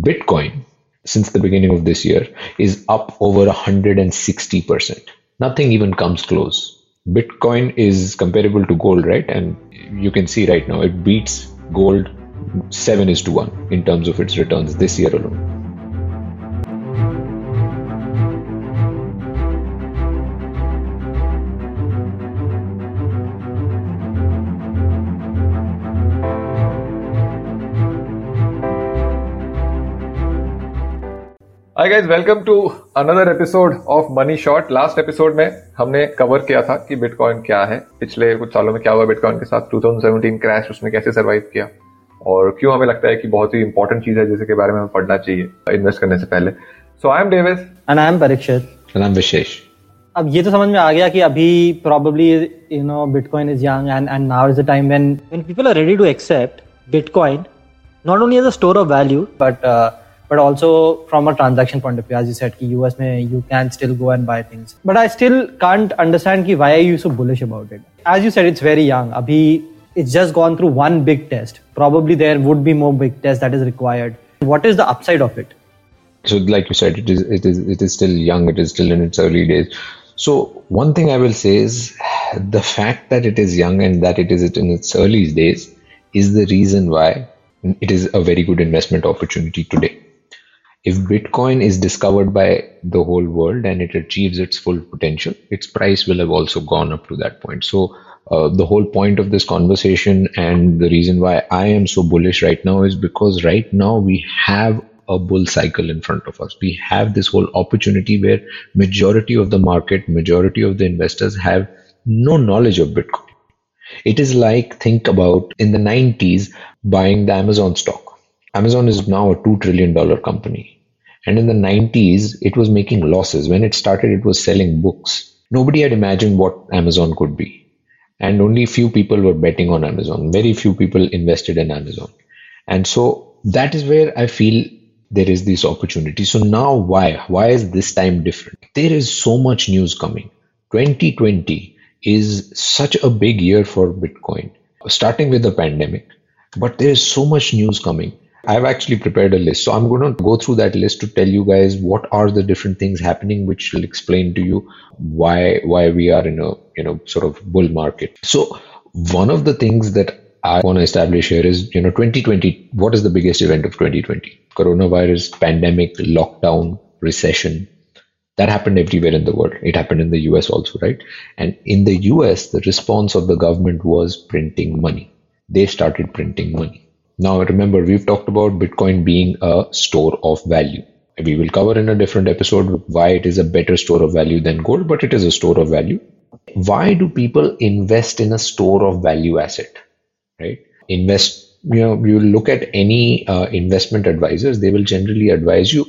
Bitcoin, since the beginning of this year, is up over 160%. Nothing even comes close. Bitcoin is comparable to gold, right? And you can see right now it beats gold 7 is to 1 in terms of its returns this year alone. Guys welcome to another episode of Money Shot last episode में हमने cover किया था कि bitcoin क्या है। पिछले कुछ सालों में क्या हुआ बिटकॉइन के साथ? 2017 क्रैश उसने कैसे सरवाइव किया? और क्यों हमें लगता है कि बहुत ही इंपॉर्टेंट चीज़ है जिसके बारे में हमें पढ़ना चाहिए इन्वेस्ट करने से पहले? So I am Davis and I am Parikshit And I'm Vishesh. अब ये तो समझ में आ गया कि अभी probably you know Bitcoin is young and and now is the time when when people are ready to accept Bitcoin not only as a store of value but uh, but also from a transaction point of view, as you said, ki US you can still go and buy things. But I still can't understand ki why are you so bullish about it. As you said, it's very young. Abhi, it's just gone through one big test. Probably there would be more big tests that is required. What is the upside of it? So, like you said, it is it is it is still young. It is still in its early days. So, one thing I will say is the fact that it is young and that it is in its early days is the reason why it is a very good investment opportunity today if bitcoin is discovered by the whole world and it achieves its full potential its price will have also gone up to that point. So uh, the whole point of this conversation and the reason why i am so bullish right now is because right now we have a bull cycle in front of us. We have this whole opportunity where majority of the market majority of the investors have no knowledge of bitcoin. It is like think about in the 90s buying the amazon stock Amazon is now a $2 trillion company. And in the 90s, it was making losses. When it started, it was selling books. Nobody had imagined what Amazon could be. And only few people were betting on Amazon. Very few people invested in Amazon. And so that is where I feel there is this opportunity. So now why? Why is this time different? There is so much news coming. 2020 is such a big year for Bitcoin, starting with the pandemic. But there is so much news coming I've actually prepared a list. So I'm going to go through that list to tell you guys what are the different things happening, which will explain to you why why we are in a you know sort of bull market. So one of the things that I want to establish here is you know 2020. What is the biggest event of 2020? Coronavirus, pandemic, lockdown, recession. That happened everywhere in the world. It happened in the US also, right? And in the US, the response of the government was printing money. They started printing money now, remember, we've talked about Bitcoin being a store of value. We will cover in a different episode why it is a better store of value than gold, but it is a store of value. Why do people invest in a store of value asset? Right? Invest, you know, you look at any uh, investment advisors, they will generally advise you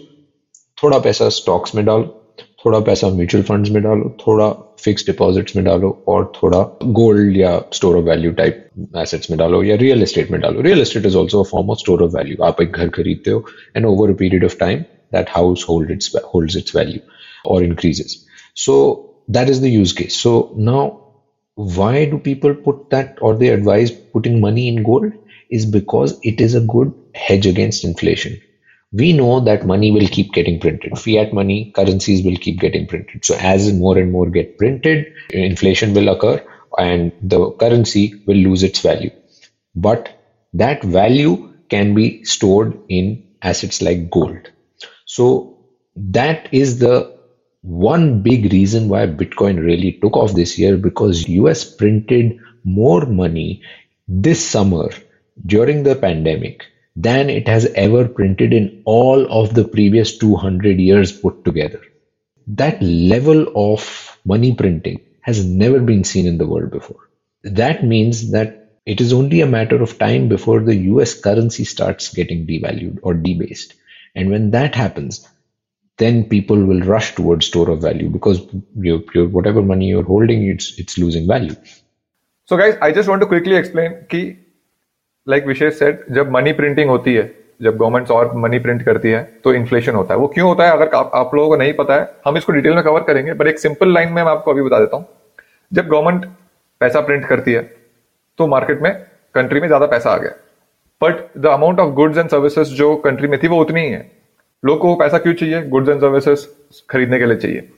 थोड़ा पैसा stocks में डालो थोड़ा पैसा mutual funds में डालो, थोड़ा fix deposits में डालो और थोड़ा गोल्ड या store of value type assets में डालो या रियल एस्टेट में डालो। Real estate is also form of store of value आप एक घर खरीदते हो and over a period of time that house hold it's holds its value और increases so that is the use case so now why do people put that or they advise putting money in gold? Is because it is a good hedge against inflation. We know that money will keep getting printed. Fiat money, currencies will keep getting printed. So as more and more get printed, inflation will occur and the currency will lose its value. But that value can be stored in assets like gold. So that is the one big reason why Bitcoin really took off this year because US printed more money this summer during the pandemic than it has ever printed in all of the previous 200 years put together. That level of money printing has never been seen in the world before. That means that it is only a matter of time before the US currency starts getting devalued or debased. And when that happens, then people will rush towards store of value because your, your whatever money you're holding, it's it's losing value. So guys, I just want to quickly explain कि like Vishesh set जब money printing होती है जब governments और money print करती है तो inflation होता है। वो क्यों होता है? अगर आप, आप लोगों को नहीं पता है हम इसको डिटेल में कवर करेंगे पर एक सिंपल लाइन में मैं आपको अभी बता देता हूँ। जब गवर्नमेंट पैसा प्रिंट करती है तो मार्केट में कंट्री में ज़्यादा पैसा आ गया। But the amount of goods and services जो कंट्री में थी वो उतनी ही है। लोग को पैसा क्यों चाहिए? गुड्स एंड सर्विसेज़ खरीदने के लिए चाहिए।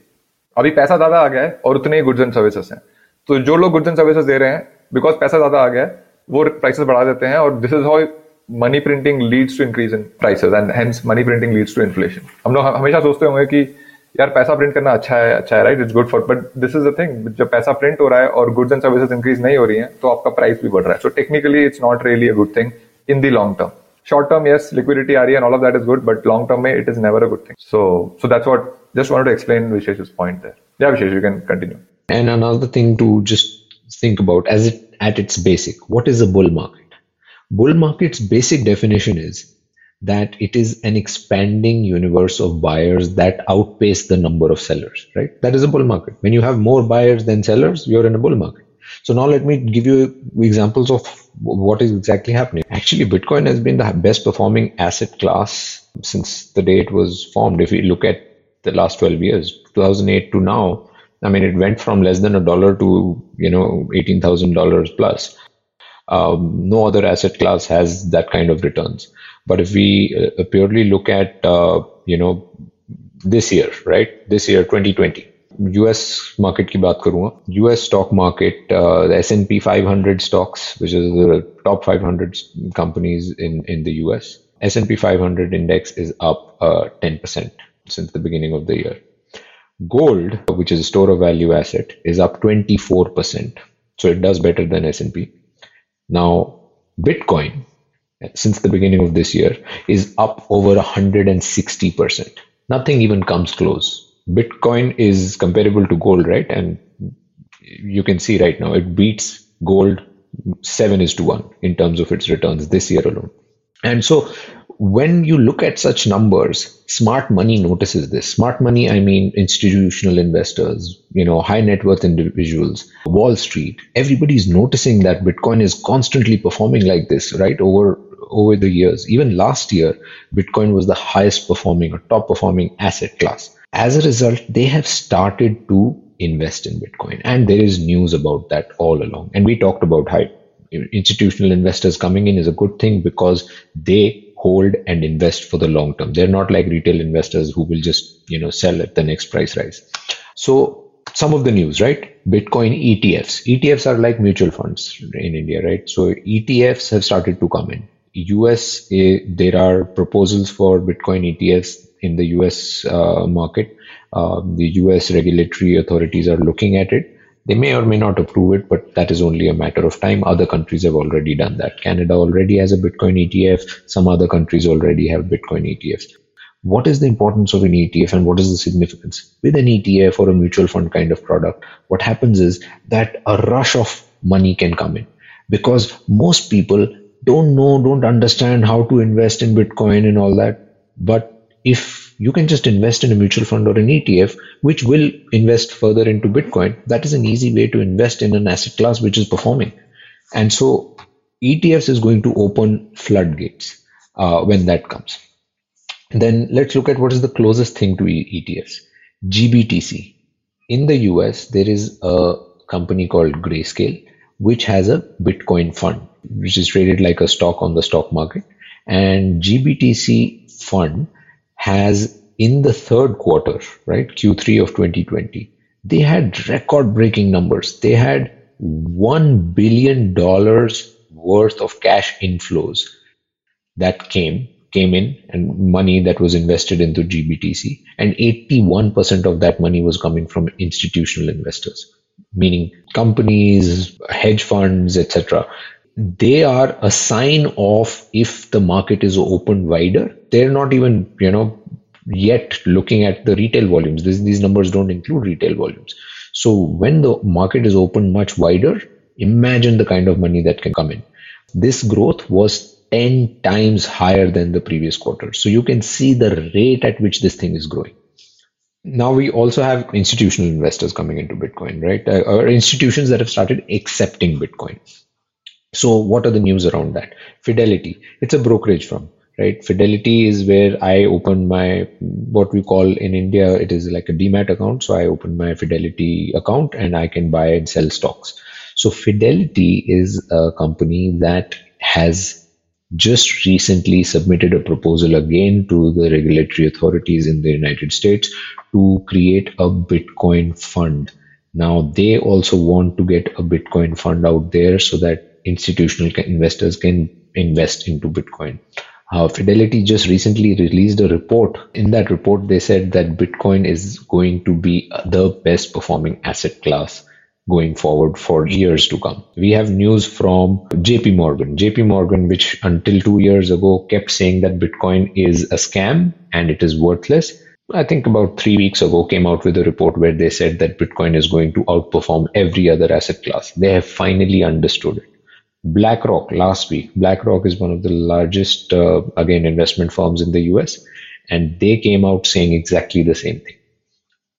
अभी पैसा ज़्यादा आ गया है और उतने ही गुड्स एंड सर्विसेज़ हैं। तो जो लोग गुड्स एंड सर्विसेज़ दे रहे हैं बिकॉज़ पैसा ज़्यादा आ गया है वो प्राइसेस बढ़ा देते हैं और this is how money printing leads to increase in prices and hence money printing leads to inflation हम लोग हमेशा सोचते होंगे कि यार पैसा प्रिंट करना अच्छा है अच्छा है right it's good for but this is the thing जब पैसा प्रिंट हो रहा है और गुड्स एंड सर्विसेज़ इंक्रीज नहीं हो रही है तो आपका प्राइस भी बढ़ रहा है। So technically it's not really a good thing in the long term short term, yes, liquidity RE and all of that is good, but long term, it is never a good thing. So so that's what, just wanted to explain Vishesh's point there. Yeah, Vishesh, you can continue. And another thing to think about, as it at its basic. What is a bull market? Bull market's basic definition is that it is an expanding universe of buyers that outpace the number of sellers right? That is a bull market. When you have more buyers than sellers you're in a bull market. So now let me give you examples of what is exactly happening. Actually, Bitcoin has been the best performing asset class since the day it was formed. If you look at the last 12 years, 2008 to now, I mean, it went from less than a dollar to, you know, $18,000 plus. Um, no other asset class has that kind of returns. But if we uh, purely look at, uh, you know, this year, right? This year, 2020, US market की बात करूंगा US stock market S N P five hundred stocks which is top five hundred companies in in the US S&P 500 index is up uh, 10% since the beginning of the year. Gold, which is a store of value asset, is up 24%. So it does better than S&P. Now, Bitcoin, since the beginning of this year, is up over 160%. Nothing even comes close. Bitcoin is comparable to gold, right? And you can see right now it beats gold seven is to one in terms of its returns this year alone. And so when you look at such numbers, smart money notices this. Smart money, I mean institutional investors, you know, high net worth individuals, Wall Street. Everybody's noticing that Bitcoin is constantly performing like this, right? Over over the years. Even last year, Bitcoin was the highest performing or top performing asset class. As a result, they have started to invest in Bitcoin. And there is news about that all along. And we talked about how institutional investors coming in is a good thing because they hold and invest for the long term. They're not like retail investors who will just, you know, sell at the next price rise. So some of the news, right? Bitcoin ETFs. ETFs are like mutual funds in India, right? So ETFs have started to come in. US, there are proposals for Bitcoin ETFs in the US uh, market. Uh, the US regulatory authorities are looking at it. They may or may not approve it, but that is only a matter of time. Other countries have already done that. Canada already has a Bitcoin ETF. Some other countries already have Bitcoin ETFs. What is the importance of an ETF and what is the significance? With an ETF or a mutual fund kind of product, what happens is that a rush of money can come in because most people don't know, don't understand how to invest in Bitcoin and all that. But if you can just invest in a mutual fund or an ETF, which will invest further into Bitcoin, that is an easy way to invest in an asset class which is performing. And so ETFs is going to open floodgates uh, when that comes. Then let's look at what is the closest thing to ETFs. GBTC. In the US, there is a company called Grayscale, which has a Bitcoin fund, which is traded like a stock on the stock market. And GBTC fund has in the third quarter, right, Q3 of 2020, they had record breaking numbers. They had $1 billion worth of cash inflows that came came in and money that was invested into GBTC and 81% of that money was coming from institutional investors meaning companies hedge funds etc they are a sign of if the market is open wider they're not even you know yet looking at the retail volumes. This, these numbers don't include retail volumes. So when the market is open much wider imagine the kind of money that can come in. This growth was 10 times higher than the previous quarter. So you can see the rate at which this thing is growing. Now we also have institutional investors coming into bitcoin right? Uh, or institutions that have started accepting bitcoin so what are the news around that? Fidelity, it's a brokerage firm, right? Fidelity is where I open my, what we call in India, it is like a demat account. So I open my Fidelity account and I can buy and sell stocks. So Fidelity is a company that has just recently submitted a proposal again to the regulatory authorities in the United States to create a Bitcoin fund. Now, they also want to get a Bitcoin fund out there so that institutional investors can invest into Bitcoin. Uh, Fidelity just recently released a report. In that report, they said that Bitcoin is going to be the best performing asset class going forward for years to come. We have news from JP Morgan. JP Morgan, which until two years ago kept saying that Bitcoin is a scam and it is worthless. I think about three weeks ago came out with a report where they said that Bitcoin is going to outperform every other asset class. They have finally understood it. BlackRock last week. BlackRock is one of the largest, uh, again, investment firms in the US, and they came out saying exactly the same thing.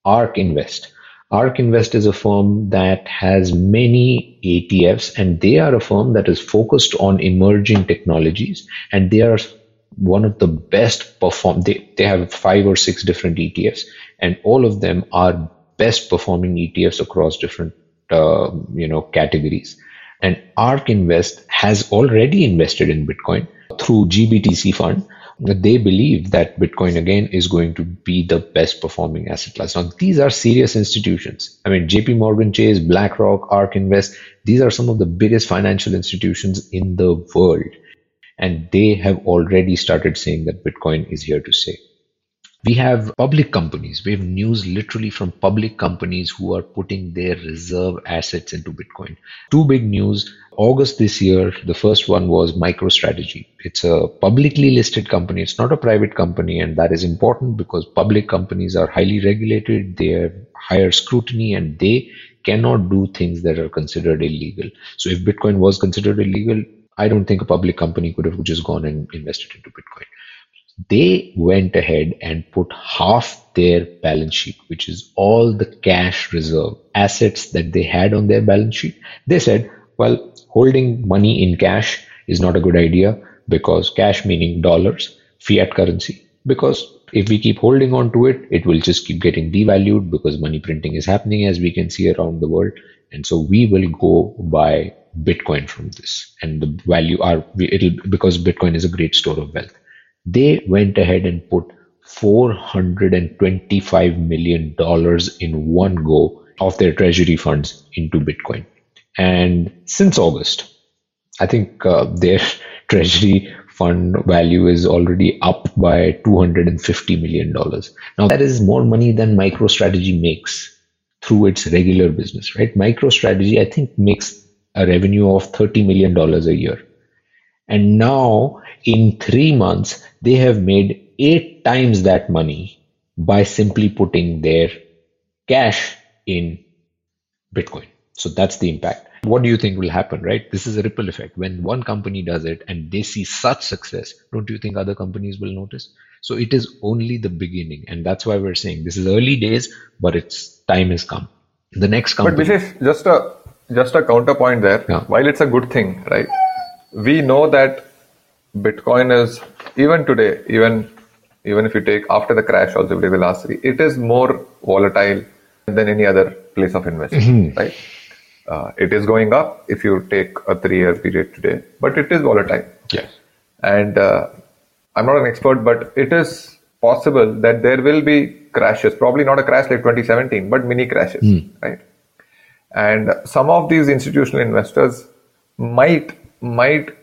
ARK Invest ARK Invest is a firm that has many ETFs, and they are a firm that is focused on emerging technologies, and they are one of the best perform. They, they have five or six different ETFs, and all of them are best performing ETFs across different uh, you know categories. And ARK Invest has already invested in Bitcoin through GBTC fund, they believe that Bitcoin again is going to be the best performing asset class. Now, these are serious institutions. I mean, JP Morgan Chase, BlackRock, ARK Invest, these are some of the biggest financial institutions in the world. And they have already started saying that Bitcoin is here to stay. We have public companies. We have news literally from public companies who are putting their reserve assets into Bitcoin. Two big news. August this year, the first one was MicroStrategy. It's a publicly listed company. It's not a private company. And that is important because public companies are highly regulated. They have higher scrutiny and they cannot do things that are considered illegal. So if Bitcoin was considered illegal, I don't think a public company could have just gone and invested into Bitcoin they went ahead and put half their balance sheet, which is all the cash reserve assets that they had on their balance sheet. They said, well, holding money in cash is not a good idea because cash meaning dollars, fiat currency, because if we keep holding on to it, it will just keep getting devalued because money printing is happening as we can see around the world. And so we will go buy Bitcoin from this and the value are it'll because Bitcoin is a great store of wealth they went ahead and put $425 million in one go of their treasury funds into Bitcoin. And since August, I think uh, their treasury fund value is already up by $250 million. Now, that is more money than MicroStrategy makes through its regular business, right? MicroStrategy, I think, makes a revenue of $30 million a year. And now, in three months, they have made eight times that money by simply putting their cash in Bitcoin. So that's the impact. What do you think will happen, right? This is a ripple effect. When one company does it and they see such success, don't you think other companies will notice? So it is only the beginning. And that's why we're saying this is early days, but it's time has come. The next company. But Vishesh, just a just a counterpoint there. Yeah. While it's a good thing, right? We know that Bitcoin is even today, even even if you take after the crash, also the last three, it is more volatile than any other place of investment, mm-hmm. right? Uh, it is going up if you take a three-year period today, but it is volatile. Yes. And uh, I'm not an expert, but it is possible that there will be crashes. Probably not a crash like 2017, but mini crashes, mm. right? And some of these institutional investors might might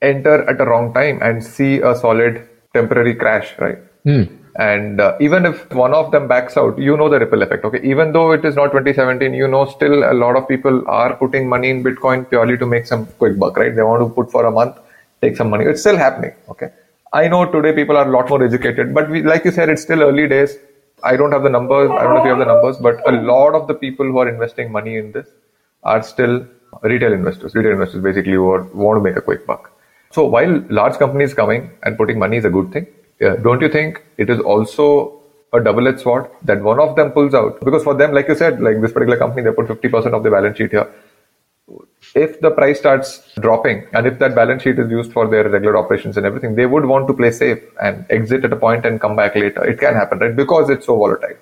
enter at a wrong time and see a solid temporary crash, right? Mm. And uh, even if one of them backs out, you know the ripple effect. Okay, even though it is not 2017, you know still a lot of people are putting money in Bitcoin purely to make some quick buck, right? They want to put for a month, take some money. It's still happening. Okay, I know today people are a lot more educated, but we, like you said, it's still early days. I don't have the numbers. I don't know if you have the numbers, but a lot of the people who are investing money in this are still retail investors. Retail investors basically who are, want to make a quick buck. So while large companies coming and putting money is a good thing, uh, don't you think it is also a double-edged sword that one of them pulls out? Because for them, like you said, like this particular company, they put 50% of the balance sheet here. If the price starts dropping and if that balance sheet is used for their regular operations and everything, they would want to play safe and exit at a point and come back later. It can happen, right? Because it's so volatile.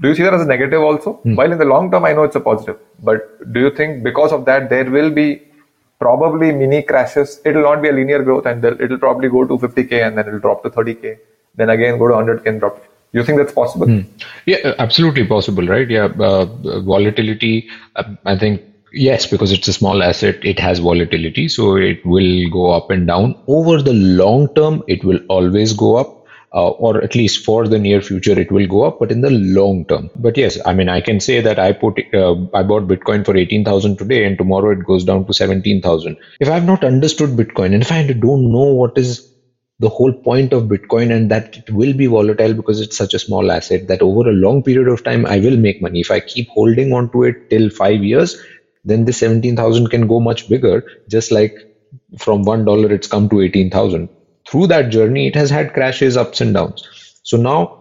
Do you see that as a negative also? Mm. While in the long term, I know it's a positive, but do you think because of that there will be probably mini crashes. It'll not be a linear growth and it'll probably go to 50k and then it'll drop to 30k. Then again go to 100k and drop. You think that's possible? Hmm. Yeah, absolutely possible, right? Yeah, uh, volatility. Uh, I think yes, because it's a small asset, it has volatility, so it will go up and down. Over the long term, it will always go up uh, or at least for the near future it will go up but in the long term. But yes i mean i can say that i put uh, i bought bitcoin for 18000 today and tomorrow it goes down to 17000 if i have not understood bitcoin and if i don't know what is the whole point of bitcoin and that it will be volatile because it's such a small asset that over a long period of time i will make money. If i keep holding on to it till 5 years then the 17000 can go much bigger just like from $1 it's come to 18000 through that journey it has had crashes ups and downs. So now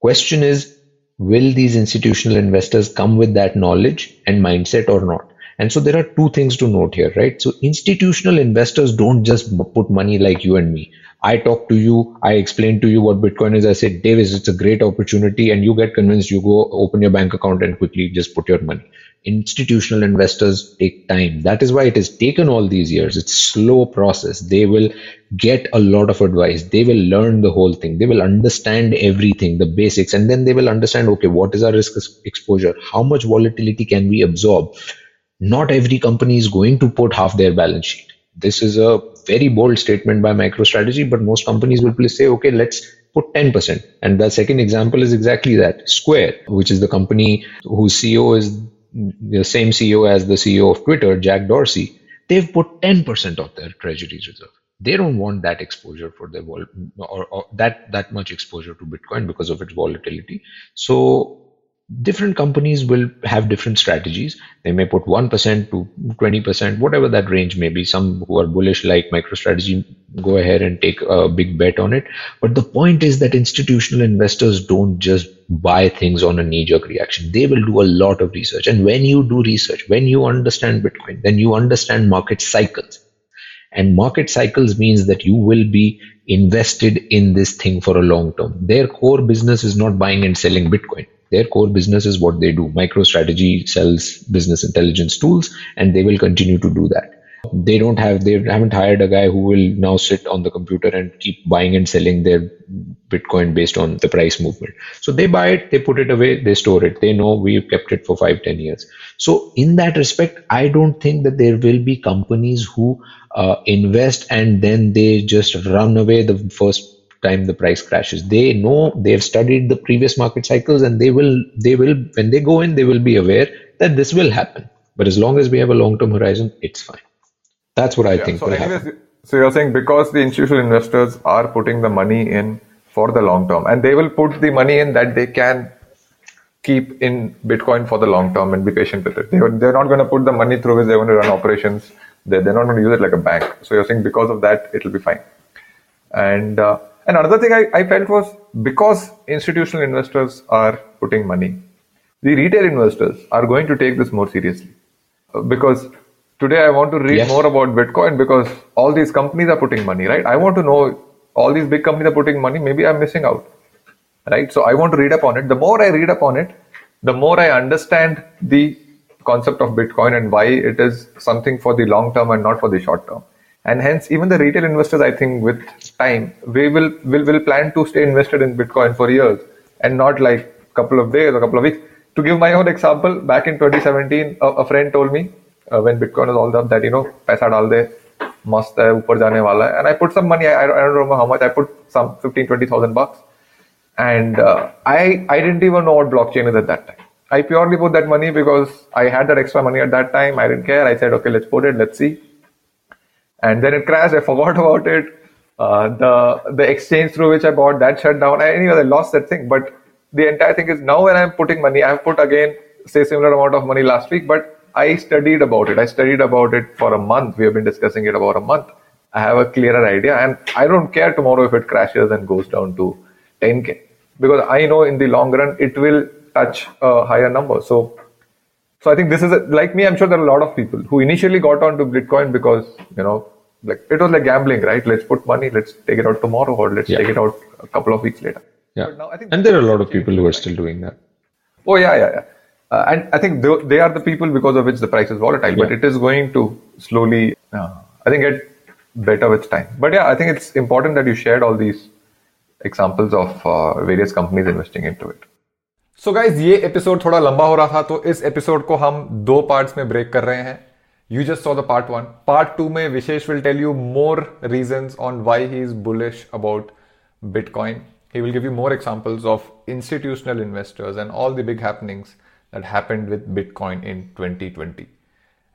question is will these institutional investors come with that knowledge and mindset or not and so there are two things to note here right so institutional investors don't just put money like you and me I talk to you, I explain to you what Bitcoin is. I say, Davis, it's a great opportunity, and you get convinced. You go open your bank account and quickly just put your money. Institutional investors take time. That is why it has taken all these years. It's slow process. They will get a lot of advice. They will learn the whole thing. They will understand everything, the basics, and then they will understand, okay, what is our risk exposure? How much volatility can we absorb? Not every company is going to put half their balance sheet. This is a very bold statement by MicroStrategy, but most companies will say, okay, let's put 10%. And the second example is exactly that Square, which is the company whose CEO is the same CEO as the CEO of Twitter, Jack Dorsey. They've put 10% of their treasuries reserve. They don't want that exposure for their vol- or, or that that much exposure to Bitcoin because of its volatility. So different companies will have different strategies. They may put 1% to 20%, whatever that range may be. Some who are bullish like MicroStrategy go ahead and take a big bet on it. But the point is that institutional investors don't just buy things on a knee jerk reaction. They will do a lot of research. And when you do research, when you understand Bitcoin, then you understand market cycles. And market cycles means that you will be invested in this thing for a long term. Their core business is not buying and selling Bitcoin their core business is what they do. MicroStrategy sells business intelligence tools, and they will continue to do that. They don't have, they haven't hired a guy who will now sit on the computer and keep buying and selling their Bitcoin based on the price movement. So they buy it, they put it away, they store it. They know we've kept it for five, ten years. So in that respect, I don't think that there will be companies who uh, invest and then they just run away the first time the price crashes. They know they've studied the previous market cycles and they will they will when they go in they will be aware that this will happen. But as long as we have a long term horizon it's fine. That's what i yeah, think so, anyways, so you're saying because the institutional investors are putting the money in for the long term and they will put the money in that they can keep in bitcoin for the long term and be patient with it. They, they're not going to put the money through which they're going to run operations. They're, they're not going to use it like a bank. So you're saying because of that it'll be fine. And uh, and another thing I, I felt was because institutional investors are putting money, the retail investors are going to take this more seriously. Uh, because today I want to read yes. more about Bitcoin because all these companies are putting money, right? I want to know all these big companies are putting money. Maybe I'm missing out, right? So I want to read up on it. The more I read up on it, the more I understand the concept of Bitcoin and why it is something for the long term and not for the short term and hence even the retail investors i think with time we will will, will plan to stay invested in bitcoin for years and not like a couple of days or a couple of weeks. To give my own example back in 2017 a, a friend told me uh, when bitcoin was all up that you know paisa dal de mast hai upar jane wala and i put some money I, I don't remember how much i put some 15 20000 bucks. And uh, i i didn't even know what blockchain is at that time. I purely put that money because i had that extra money at that time. I didn't care. I said okay let's put it. Let's see and then it crashed. I forgot about it. Uh, the the exchange through which I bought that shut down. I, anyway, I lost that thing. But the entire thing is now when I'm putting money, I've put again say similar amount of money last week, but I studied about it. I studied about it for a month. We have been discussing it about a month. I have a clearer idea, and I don't care tomorrow if it crashes and goes down to 10k because I know in the long run it will touch a higher number. So so I think this is a, like me. I'm sure there are a lot of people who initially got onto Bitcoin because you know, like it was like gambling, right? Let's put money, let's take it out tomorrow, or let's yeah. take it out a couple of weeks later. Yeah. Now, and there are a lot of people who are still doing that. Oh yeah, yeah, yeah. Uh, and I think they, they, are the people because of which the price is volatile. Yeah. But it is going to slowly I think get better with time. But yeah, I think it's important that you shared all these examples of uh, various companies investing into it. So so guys ये episode थोड़ा लंबा हो रहा था तो इस episode को हम दो पार्ट्स में ब्रेक कर रहे हैं you just saw the part one part two में विशेष will tell you more reason on why he is bullish about bitcoin he will give you more examples of institutional investors and all the big happenings that happened with bitcoin in 2020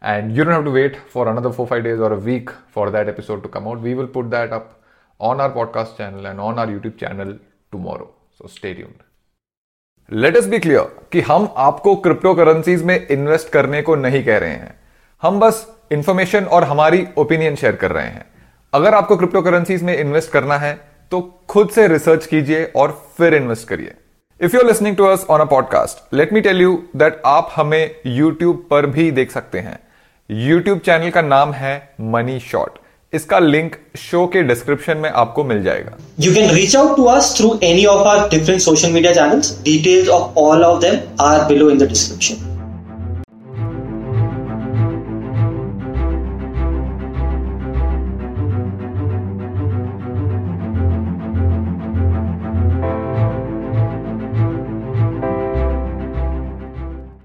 and you don't have to wait for another 4 5 days or a week for that episode to come out we will put that up on our podcast channel and on our youtube channel tomorrow so stay tuned let us B clear कि हम आपको crypto currencies में invest करने को नहीं कह रहे हैं हम बस इंफॉर्मेशन और हमारी ओपिनियन शेयर कर रहे हैं। अगर आपको क्रिप्टो करेंसीज में इन्वेस्ट करना है तो खुद से रिसर्च कीजिए और फिर इन्वेस्ट करिए। If you listening to us on a podcast let me tell you that आप हमें यूट्यूब पर भी देख सकते हैं। यूट्यूब चैनल का नाम है मनी शॉट इसका लिंक शो के डिस्क्रिप्शन में आपको मिल जाएगा। You can reach out to us through any of our different social media channels details of all of them are below in the description